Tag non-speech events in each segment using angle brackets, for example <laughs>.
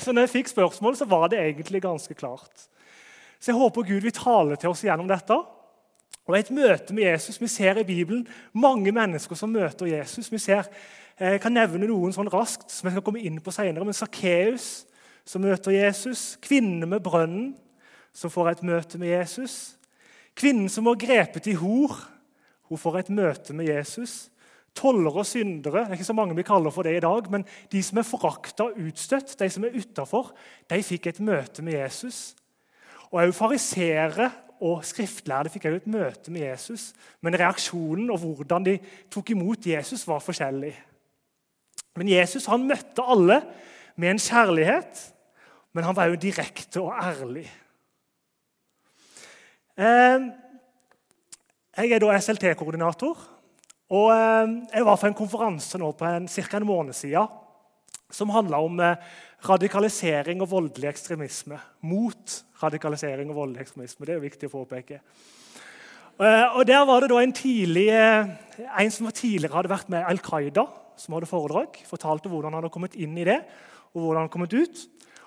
så når jeg fikk spørsmål, så var det egentlig ganske klart. Så jeg håper Gud vil tale til oss gjennom dette. Og et møte med Jesus, Vi ser i Bibelen mange mennesker som møter Jesus. Vi ser, eh, Jeg kan nevne noen sånn raskt som jeg skal komme inn på senere. Men Sakkeus som møter Jesus. Kvinnen med brønnen som får et møte med Jesus. Kvinnen som var grepet i hor, hun får et møte med Jesus. Tollere og syndere det er ikke så mange vi kaller for det i dag, men de som er forakta og utstøtt, de som er utafor, fikk et møte med Jesus. Og Også fariseere og skriftlærde fikk et møte med Jesus, men reaksjonen og hvordan de tok imot Jesus, var forskjellig. Men Jesus han møtte alle med en kjærlighet, men han var jo direkte og ærlig. Eh, jeg er da SLT-koordinator. Og eh, Jeg var på en konferanse nå på ca. en måned siden som handla om eh, radikalisering og voldelig ekstremisme. Mot radikalisering og voldelig ekstremisme. Det er jo viktig å påpeke. Og Der var det da en, tidlig, en som tidligere hadde vært med Al Qaida, som hadde foredrag. Fortalte hvordan han hadde kommet inn i det, og hvordan han hadde kommet ut.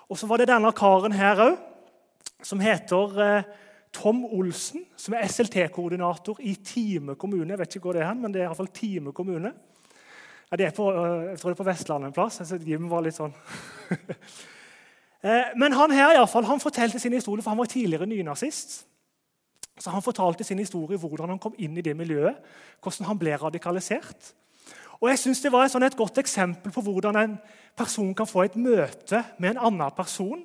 Og så var det denne karen her òg, som heter Tom Olsen, som er SLT-koordinator i Time kommune. Jeg vet ikke hvor det er, men det er iallfall Time kommune. Ja, det er på, øh, jeg tror det er på Vestlandet en plass. Jeg Jim var litt sånn. <laughs> Eh, men han her i alle fall, han fortalte sin historie, for han var tidligere nynazist. Så Han fortalte sin historie, hvordan han kom inn i det miljøet, hvordan han ble radikalisert. Og jeg synes Det var et, sånn et godt eksempel på hvordan en person kan få et møte med en annen person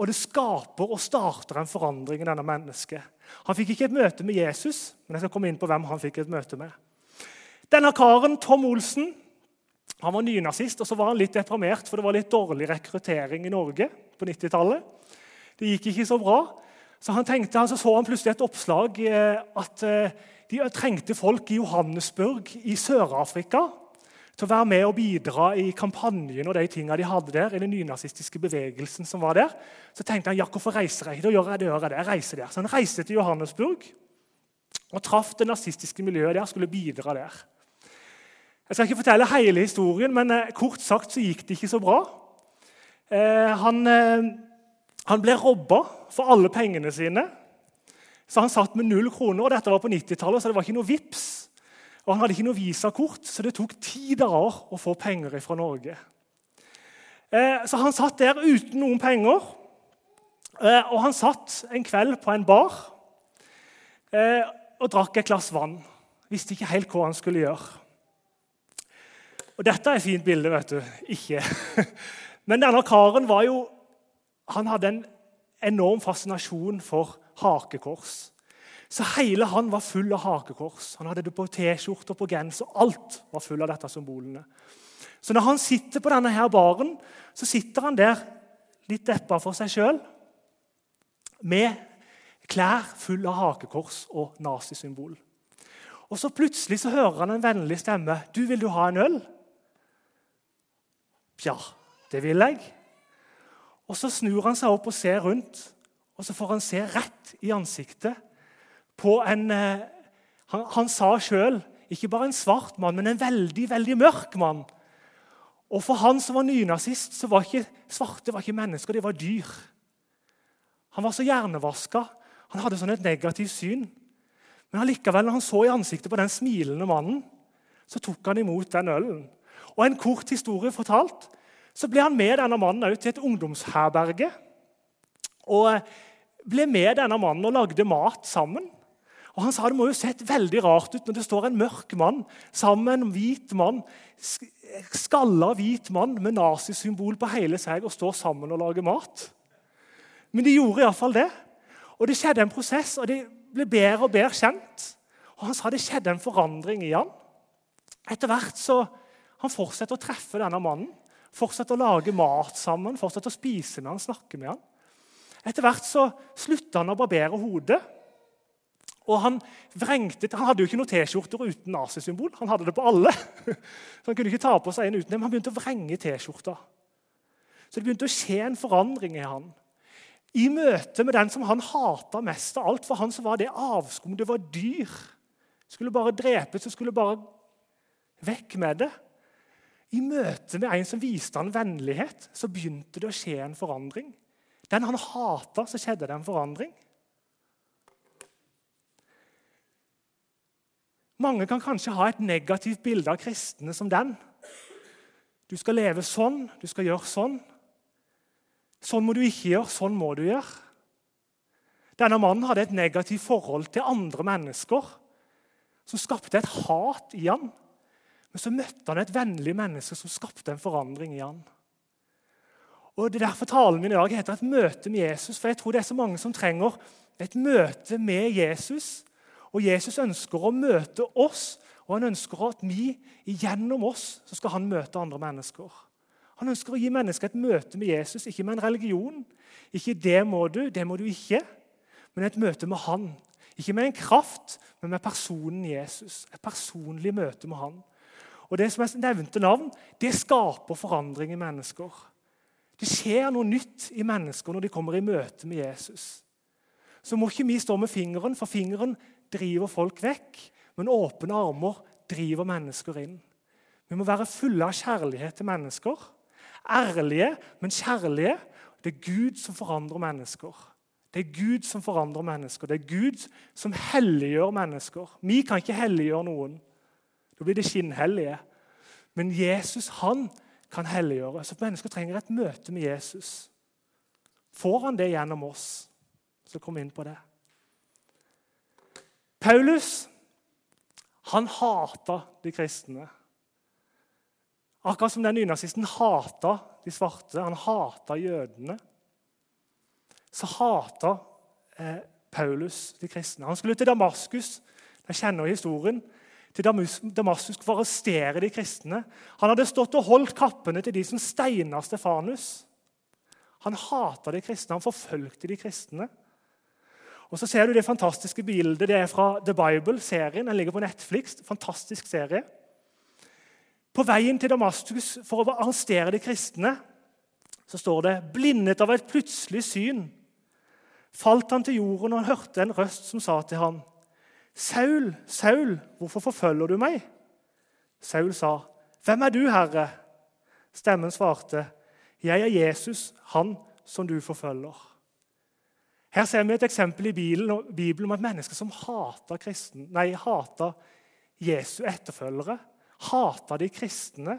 og det skaper og starter en forandring i denne mennesket. Han fikk ikke et møte med Jesus, men jeg skal komme inn på hvem han fikk et møte med. Denne karen, Tom Olsen, han var nynazist og så var han litt deprimert, for det var litt dårlig rekruttering i Norge på 90-tallet. Det gikk ikke så bra. Så han tenkte, så, så han plutselig et oppslag eh, at eh, de trengte folk i Johannesburg i Sør-Afrika til å være med og bidra i kampanjen og de tingene de hadde der, i den nynazistiske bevegelsen som var der, så tenkte han ja, hvorfor reiser jeg? Da gjør jeg det, gjør jeg det. Jeg reiser der. Så han reiste til Johannesburg og traff det nazistiske miljøet der, skulle bidra der. Jeg skal ikke fortelle hele historien, men eh, kort sagt så gikk det ikke så bra. Eh, han, eh, han, ble robba for alle pengene sine. Så han satt med null kroner. og Dette var på 90-tallet, så det var ikke noe vips. Og Han hadde ikke noe visakort, så det tok ti dager å få penger fra Norge. Eh, så han satt der uten noen penger. Eh, og han satt en kveld på en bar eh, og drakk et glass vann. Visste ikke helt hva han skulle gjøre. Og Dette er et fint bilde, vet du. Ikke. <laughs> Men denne karen var jo, han hadde en enorm fascinasjon for hakekors. Så hele han var full av hakekors. Han hadde det på T-skjorte og på genser. Alt var full av dette symbolene. Så når han sitter på denne her baren, så sitter han der litt deppa for seg sjøl med klær full av hakekors og nazisymbol. Og så Plutselig så hører han en vennlig stemme. 'Du, vil du ha en øl?' Ja, det vil jeg. Og Så snur han seg opp og ser rundt, og så får han se rett i ansiktet på en eh, Han, han sa sjøl ikke bare en svart mann, men en veldig veldig mørk mann. Og For han som var nynazist, så var ikke svarte var ikke mennesker, de var dyr. Han var så hjernevaska. Han hadde sånn et negativt syn. Men allikevel, når han så i ansiktet på den smilende mannen, så tok han imot den ølen. Og En kort historie fortalt, så ble han med denne mannen til et ungdomsherberge. Og ble med denne mannen og lagde mat sammen. Og Han sa det må jo sett veldig rart ut når det står en mørk mann sammen med en hvit mann, skalla hvit mann med nazisymbol på hele seg og står sammen og lager mat. Men de gjorde iallfall det. Og Det skjedde en prosess, og de ble bedre og bedre kjent. Og Han sa det skjedde en forandring i han. Etter hvert så Han fortsetter å treffe denne mannen, fortsetter å lage mat sammen, fortsetter å spise med han, snakke med han. Etter hvert så slutta han å barbere hodet. Og han vrengte, han hadde jo ikke noen T-skjorter uten nazisymbol. Han hadde det på alle. <laughs> Så han kunne ikke ta på seg en uten det, men han begynte å vrenge T-skjorta. Så det begynte å skje en forandring i han. I møte med den som han hata mest av alt. For han så var det avskum, det var dyr. Skulle bare drepes, og skulle bare vekk med det. I møte med en som viste han vennlighet, så begynte det å skje en forandring. Den han hata, så skjedde det en forandring. Mange kan kanskje ha et negativt bilde av kristne som den. Du skal leve sånn, du skal gjøre sånn. Sånn må du ikke gjøre, sånn må du gjøre. Denne mannen hadde et negativt forhold til andre mennesker som skapte et hat i han. Men så møtte han et vennlig menneske som skapte en forandring i han. Og det er Derfor talen min i dag heter 'Et møte med Jesus'. For jeg tror det er så mange som trenger et møte med Jesus. Og Jesus ønsker å møte oss, og han ønsker at vi gjennom oss så skal han møte andre mennesker. Han ønsker å gi mennesker et møte med Jesus, ikke med en religion. Ikke 'det må du', 'det må du ikke', men et møte med han. Ikke med en kraft, men med personen Jesus. Et personlig møte med han. Og Det som jeg nevnte navn, det skaper forandring i mennesker. Det skjer noe nytt i mennesker når de kommer i møte med Jesus. Så må ikke vi stå med fingeren, for fingeren driver folk vekk. Men åpne armer driver mennesker inn. Vi må være fulle av kjærlighet til mennesker. Ærlige, men kjærlige. Det er Gud som forandrer mennesker. Det er Gud som forandrer mennesker. Det er Gud som helliggjør mennesker. Vi kan ikke helliggjøre noen. Da blir det skinnhellige. Men Jesus han kan helliggjøre. Så mennesker trenger et møte med Jesus. Får han det gjennom oss? Så kom inn på det. Paulus han hata de kristne. Akkurat som den nynazisten hata de svarte, han hata jødene, så hata eh, Paulus de kristne. Han skulle til Damaskus. Jeg kjenner historien til Damaskus for å arrestere de kristne. Han hadde stått og holdt kappene til de som steina Stefanus. Han hata de kristne, han forfølgte de kristne. Og Så ser du det fantastiske bildet. Det er fra The Bible-serien. Den ligger på Netflix. Fantastisk serie. På veien til Damaskus for å arrestere de kristne så står det blindet av et plutselig syn falt han til jorden, og han hørte en røst som sa til ham, 'Saul, Saul, hvorfor forfølger du meg?' Saul sa, 'Hvem er du, Herre?' Stemmen svarte, 'Jeg er Jesus, han som du forfølger.' Her ser vi et eksempel i Bibelen, om et menneske som hater, kristen, nei, hata Jesu etterfølgere. Hater de kristne.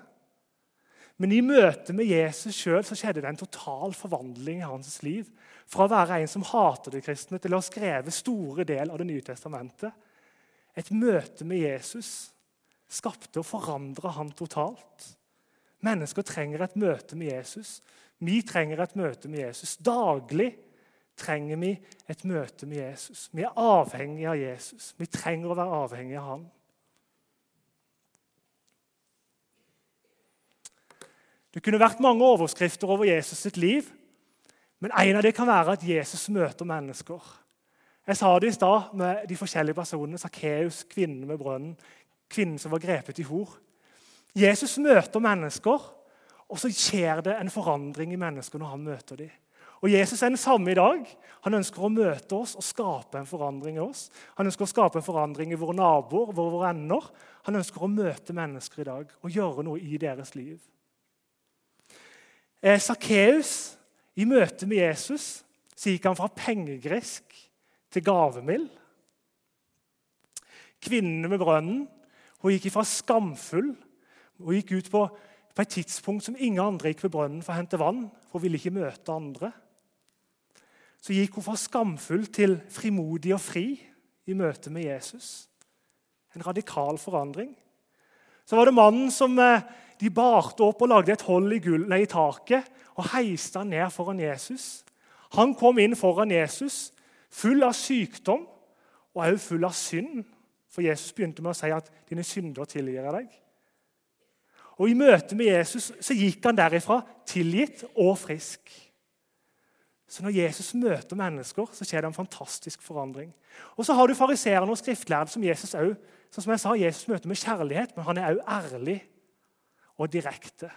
Men i møte med Jesus sjøl skjedde det en total forvandling i hans liv. Fra å være en som hater de kristne, til å ha skrevet store del av Det nye testamentet. Et møte med Jesus skapte og forandra han totalt. Mennesker trenger et møte med Jesus. Vi trenger et møte med Jesus. Daglig trenger vi et møte med Jesus. Vi er avhengige av Jesus. Vi trenger å være avhengige av ham. Det kunne vært mange overskrifter over Jesus sitt liv. Men en av dem kan være at Jesus møter mennesker. Jeg sa det i stad med de forskjellige personene. Sakkeus, kvinnen med brønnen, kvinnen som var grepet i hor. Jesus møter mennesker, og så skjer det en forandring i mennesker når han møter dem. Og Jesus er den samme i dag. Han ønsker å møte oss og skape en forandring i oss. Han ønsker å skape en forandring i våre naboer, våre venner. Han ønsker å møte mennesker i dag og gjøre noe i deres liv. Eh, Sakkeus, i møte med Jesus, så gikk han fra pengegrisk til gavemild. Kvinnene med brønnen hun gikk fra skamfull Hun gikk ut på, på et tidspunkt som ingen andre gikk ved brønnen for å hente vann. for Hun ville ikke møte andre så gikk hun fra skamfull til frimodig og fri i møte med Jesus. En radikal forandring. Så var det mannen som eh, de barte opp og lagde et hold i, gull, nei, i taket og heiste han ned foran Jesus. Han kom inn foran Jesus full av sykdom og også full av synd. For Jesus begynte med å si at 'dine synder tilgir jeg deg'. Og I møte med Jesus så gikk han derifra tilgitt og frisk. Så når Jesus møter mennesker, så skjer det en fantastisk forandring. Og så har du fariseerne og skriftlærde som Jesus også, sånn som jeg sa, Jesus møter med kjærlighet, men han er òg ærlig og direkte.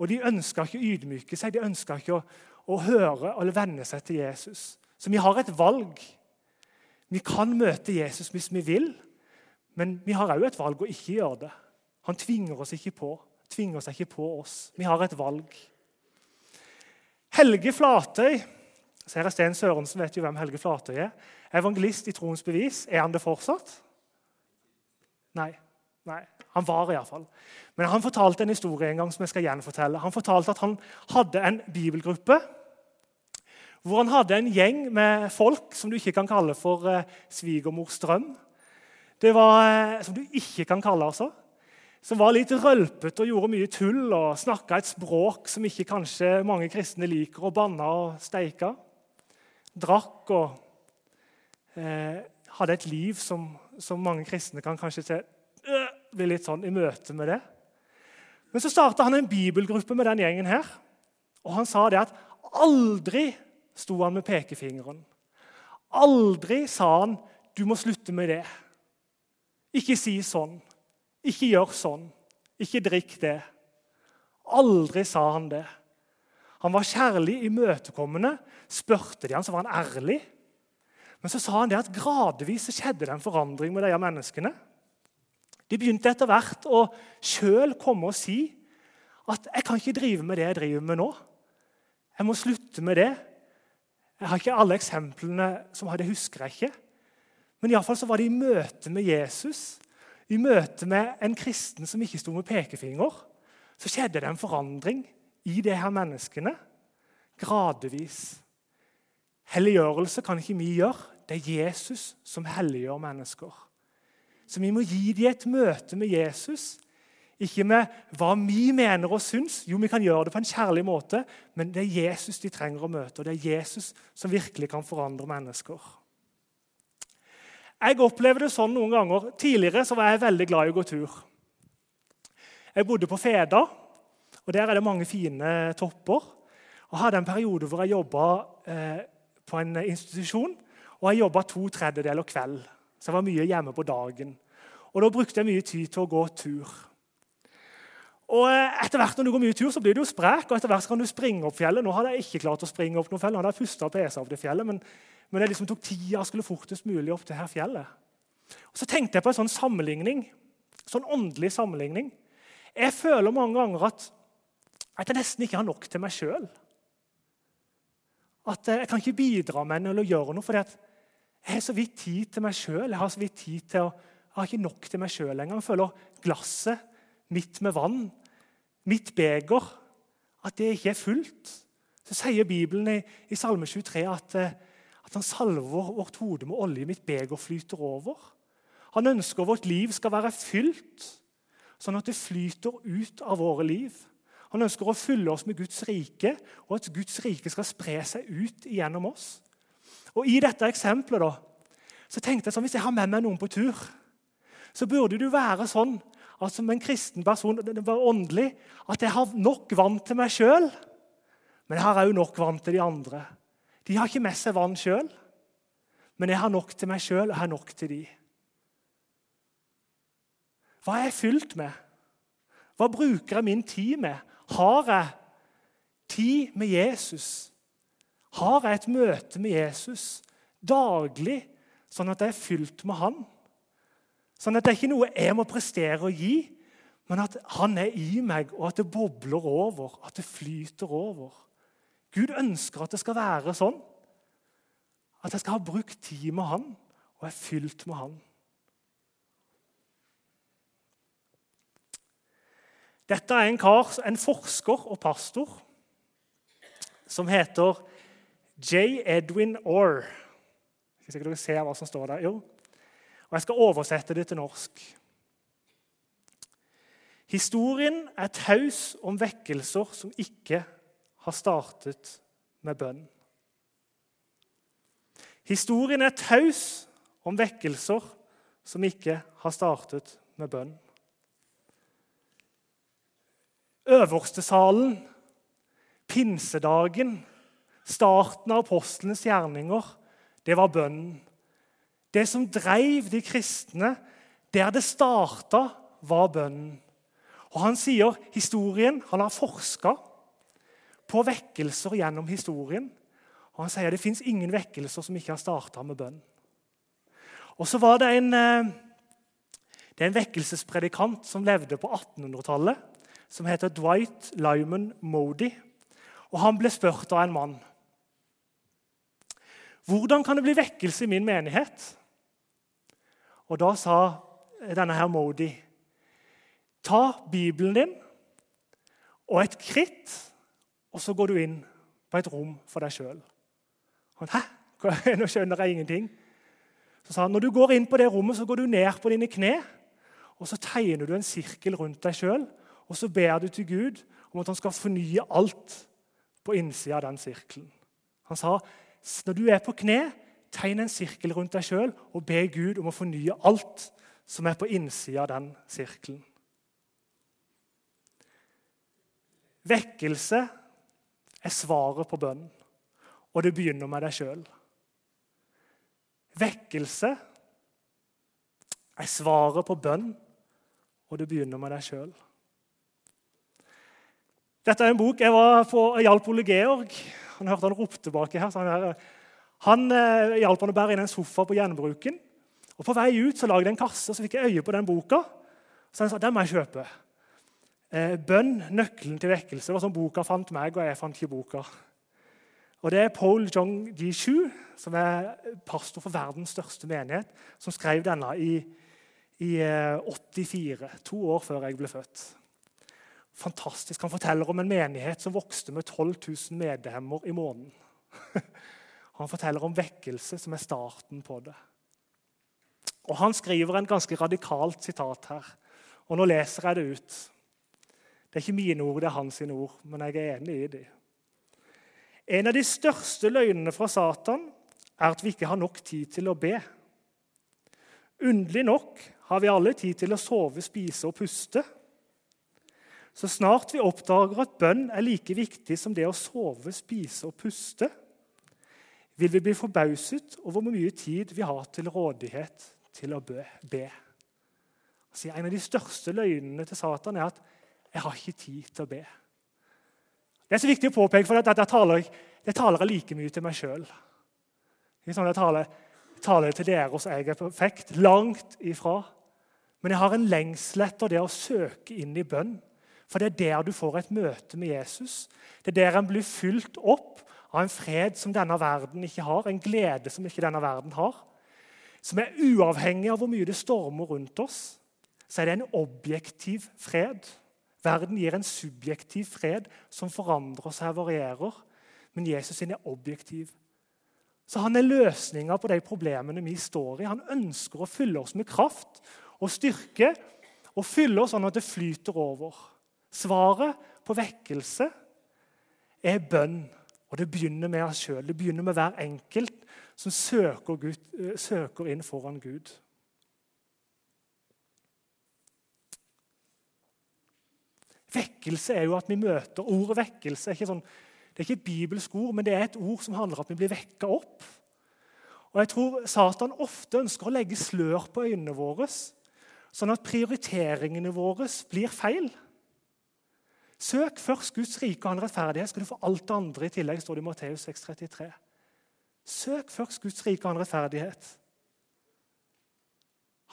Og De ønsker ikke å ydmyke seg, de ønsker ikke å, å høre eller venne seg til Jesus. Så vi har et valg. Vi kan møte Jesus hvis vi vil, men vi har òg et valg å ikke gjøre det. Han tvinger oss ikke på. Tvinger seg ikke på oss. Vi har et valg. Helge Flatøy så her jeg Sten Sørensen vet jo hvem Helge Flatøy er. Evangelist i Troens bevis. Er han det fortsatt? Nei. Nei. Han var iallfall. Men han fortalte en historie en gang som jeg skal gjenfortelle. Han fortalte at han hadde en bibelgruppe hvor han hadde en gjeng med folk som du ikke kan kalle for eh, svigermors drøm. Det var, eh, Som du ikke kan kalle altså. Som var litt rølpete og gjorde mye tull og snakka et språk som ikke kanskje mange kristne liker, og banna og steika. Drakk og eh, hadde et liv som, som, mange kristne kan kanskje se, øh, bli litt sånn i møte med det. Men så starta han en bibelgruppe med den gjengen her. Og han sa det at aldri sto han med pekefingeren. Aldri sa han 'du må slutte med det'. Ikke si sånn. Ikke gjør sånn. Ikke drikk det. Aldri sa han det. Han var kjærlig, imøtekommende. Spurte de han, så var han ærlig. Men så sa han det at gradvis skjedde det en forandring med disse menneskene. De begynte etter hvert å sjøl komme og si at 'jeg kan ikke drive med det jeg driver med nå'. Jeg må slutte med det. Jeg har ikke alle eksemplene som hadde, husker jeg ikke. Men iallfall var det i møte med Jesus, i møte med en kristen som ikke sto med pekefinger, så skjedde det en forandring i de her menneskene. Gradvis. Helliggjørelse kan ikke vi gjøre. Det er Jesus som helliggjør mennesker. Så vi må gi dem et møte med Jesus ikke med hva vi mener og syns. Jo, vi kan gjøre det på en kjærlig måte, men det er Jesus de trenger å møte. Og det er Jesus som virkelig kan forandre mennesker. Jeg opplever det sånn noen ganger. Tidligere så var jeg veldig glad i å gå tur. Jeg bodde på Feda, og der er det mange fine topper. Og hadde en periode hvor jeg jobba eh, på en institusjon. Og jeg jobba to tredjedeler kveld, så jeg var mye hjemme på dagen. Og Da brukte jeg mye tid til å gå tur. Og eh, etter hvert Når du går mye tur, så blir du jo sprek, og etter hvert kan du springe opp fjellet. Nå hadde jeg ikke klart å springe opp noe fjell, nå hadde jeg pusta pesa opp det fjellet, men, men jeg liksom tok tida og skulle fortest mulig opp til her fjellet. Og Så tenkte jeg på en sånn sammenligning, sånn åndelig sammenligning. Jeg føler mange ganger at, at jeg nesten ikke har nok til meg sjøl. At eh, jeg kan ikke bidra med noe eller gjøre noe, fordi jeg har så vidt tid til meg sjøl. Jeg har så vidt tid til å, jeg har ikke nok til meg sjøl lenger. Jeg føler glasset mitt med vann, mitt beger, at det ikke er fullt. Så sier Bibelen i, i Salme 23 at, eh, at han salver vårt hode med olje. Mitt beger flyter over. Han ønsker vårt liv skal være fylt, sånn at det flyter ut av våre liv. Han ønsker å fylle oss med Guds rike, og at Guds rike skal spre seg ut gjennom oss. Og I dette eksempelet da, så tenkte jeg sånn, hvis jeg har med meg noen på tur, så burde det være sånn at som en kristen person det var åndelig, at jeg har nok vann til meg sjøl, men jeg har òg nok vann til de andre. De har ikke med seg vann sjøl, men jeg har nok til meg sjøl og jeg har nok til de. Hva er jeg fylt med? Hva bruker jeg min tid med? Har jeg tid med Jesus? Har jeg et møte med Jesus daglig, sånn at jeg er fylt med Han? Sånn at det er ikke noe jeg må prestere og gi, men at han er i meg, og at det bobler over, at det flyter over. Gud ønsker at det skal være sånn. At jeg skal ha brukt tid med han og er fylt med han. Dette er en kar, en forsker og pastor som heter J. Edwin Orr. Hvis ikke dere ser hva som står der. Jo, og Jeg skal oversette det til norsk. Historien er taus om vekkelser som ikke har startet med bønn. Historien er taus om vekkelser som ikke har startet med bønn. Øverstesalen, pinsedagen, starten av apostlenes gjerninger, det var bønnen. Det som drev de kristne, der det starta, var bønnen. Og Han sier historien, han har forska på vekkelser gjennom historien. Og Han sier det fins ingen vekkelser som ikke har starta med bønn. Og så var det en, eh, det er en vekkelsespredikant som levde på 1800-tallet, som heter Dwight Lyman Modi. Og Han ble spurt av en mann hvordan kan det bli vekkelse i min menighet. Og Da sa denne her Modi ta Bibelen din og et kritt, og så går du inn på et rom for deg sjøl. Hæ? <laughs> Nå skjønner jeg ingenting. Så sa han, Når du går inn på det rommet, så går du ned på dine kne og så tegner du en sirkel rundt deg sjøl. Og så ber du til Gud om at han skal fornye alt på innsida av den sirkelen. Han sa når du er på kne, tegn en sirkel rundt deg sjøl og be Gud om å fornye alt som er på innsida av den sirkelen. Vekkelse er svaret på bønnen, og det begynner med deg sjøl. Vekkelse er svaret på bønn, og det begynner med deg sjøl. Dette er en bok jeg var på, hjalp Ole Georg. Han hørte han ropte baki her. så han, han eh, hjalp han å bære inn en sofa på gjenbruken. Og På vei ut så lagde jeg en kasse, og så fikk jeg øye på den boka. Så han sa den må jeg kjøpe. Eh, 'Bønn nøkkelen til vekkelse' var sånn boka fant meg, og jeg fant ikke boka. Og Det er Paul Jong Ji-shu, som er pastor for verdens største menighet, som skrev denne i, i 84, eh, to år før jeg ble født. Fantastisk. Han forteller om en menighet som vokste med 12 000 medlemmer i måneden. <laughs> Han forteller om vekkelse, som er starten på det. Og Han skriver en ganske radikalt sitat her. Og Nå leser jeg det ut. Det er ikke mine ord, det er hans ord, men jeg er enig i dem. En av de største løgnene fra Satan er at vi ikke har nok tid til å be. Underlig nok har vi alle tid til å sove, spise og puste. Så snart vi oppdager at bønn er like viktig som det å sove, spise og puste, vil vi bli forbauset over hvor mye tid vi har til rådighet til å be. Altså, en av de største løgnene til Satan er at 'jeg har ikke tid til å be'. Det er så viktig å påpeke, for dette taler, jeg taler like mye til meg sjøl. Sånn jeg taler, taler til dere så jeg er perfekt. Langt ifra. Men jeg har en lengsel etter det å søke inn i bønn. For det er der du får et møte med Jesus. Det er der en blir fylt opp av en fred som denne verden ikke har, en glede som ikke denne verden har. Som er uavhengig av hvor mye det stormer rundt oss. Så er det en objektiv fred. Verden gir en subjektiv fred som forandrer seg og varierer. Men Jesus sin er objektiv. Så han er løsninga på de problemene vi står i. Han ønsker å fylle oss med kraft og styrke og fylle oss sånn at det flyter over. Svaret på vekkelse er bønn. Og det begynner med oss sjøl. Det begynner med hver enkelt som søker, Gud, eh, søker inn foran Gud. Vekkelse er jo at vi møter Ordet vekkelse er ikke, sånn, det er ikke et bibelsk ord, men det er et ord som handler om at vi blir vekka opp. Og jeg tror Satan ofte ønsker å legge slør på øynene våre, sånn at prioriteringene våre blir feil. Søk først Guds rike og hans rettferdighet, skal du få alt det andre i tillegg. står det i Matteus 6,33. Søk først Guds rike og hans rettferdighet.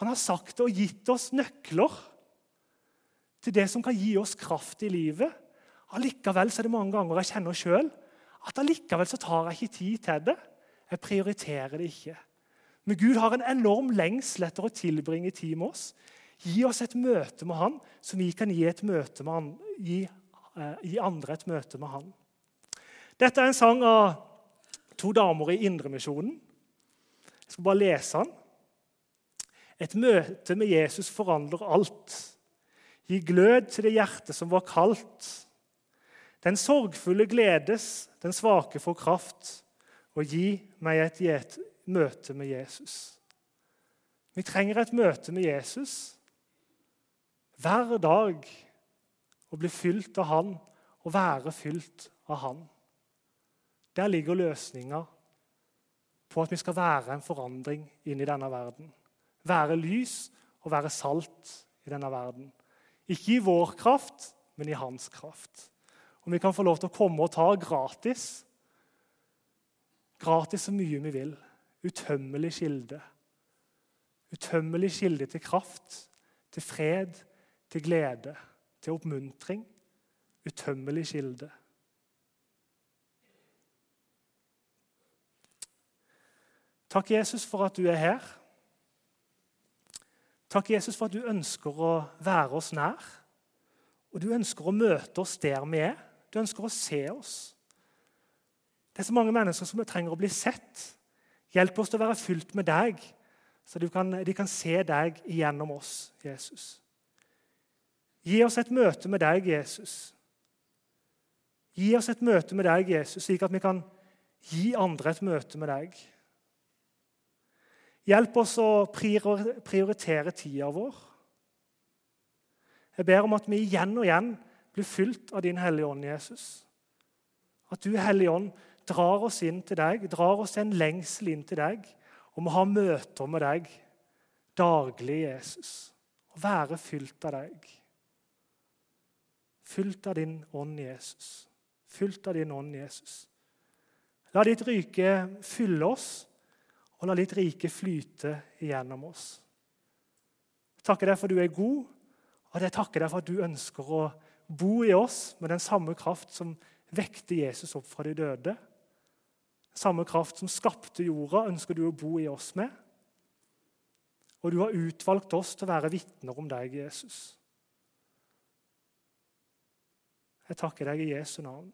Han har sagt det og gitt oss nøkler til det som kan gi oss kraft i livet. Allikevel så er det mange ganger jeg kjenner sjøl at allikevel så tar jeg ikke tid til det. Jeg prioriterer det ikke. Men Gud har en enorm lengsel etter å tilbringe tid med oss. Gi oss et møte med Han som vi kan gi, han, gi, eh, gi andre et møte med Han. Dette er en sang av to damer i Indremisjonen. Jeg skal bare lese den. Et møte med Jesus forandrer alt. Gi glød til det hjertet som var kaldt. Den sorgfulle gledes, den svake får kraft. Og gi meg et møte med Jesus. Vi trenger et møte med Jesus hver dag å bli fylt av Han og være fylt av Han. Der ligger løsninga på at vi skal være en forandring inn i denne verden. Være lys og være salt i denne verden. Ikke i vår kraft, men i hans kraft. Og vi kan få lov til å komme og ta gratis. Gratis så mye vi vil. Utømmelig kilde. Utømmelig kilde til kraft, til fred, til glede, til oppmuntring, utømmelig kilde. Takk, Jesus, for at du er her. Takk, Jesus, for at du ønsker å være oss nær. Og du ønsker å møte oss der vi er. Du ønsker å se oss. Det er så mange mennesker som trenger å bli sett. Hjelp oss til å være fylt med deg, så de kan se deg gjennom oss, Jesus. Gi oss et møte med deg, Jesus. Gi oss et møte med deg, Jesus, slik at vi kan gi andre et møte med deg. Hjelp oss å prioritere tida vår. Jeg ber om at vi igjen og igjen blir fylt av Din Hellige Ånd, Jesus. At du, Hellige Ånd, drar oss inn til deg, drar oss en lengsel inn til deg og må ha møter med deg daglig, Jesus. Og være fylt av deg. Fylt av din ånd, Jesus. Fylt av din ånd, Jesus. La ditt rike fylle oss, og la ditt rike flyte gjennom oss. Jeg takker deg for du er god, og jeg takker deg for at du ønsker å bo i oss med den samme kraft som vekte Jesus opp fra de døde. Samme kraft som skapte jorda, ønsker du å bo i oss med. Og du har utvalgt oss til å være vitner om deg, Jesus. Jeg takker deg i Jesu navn.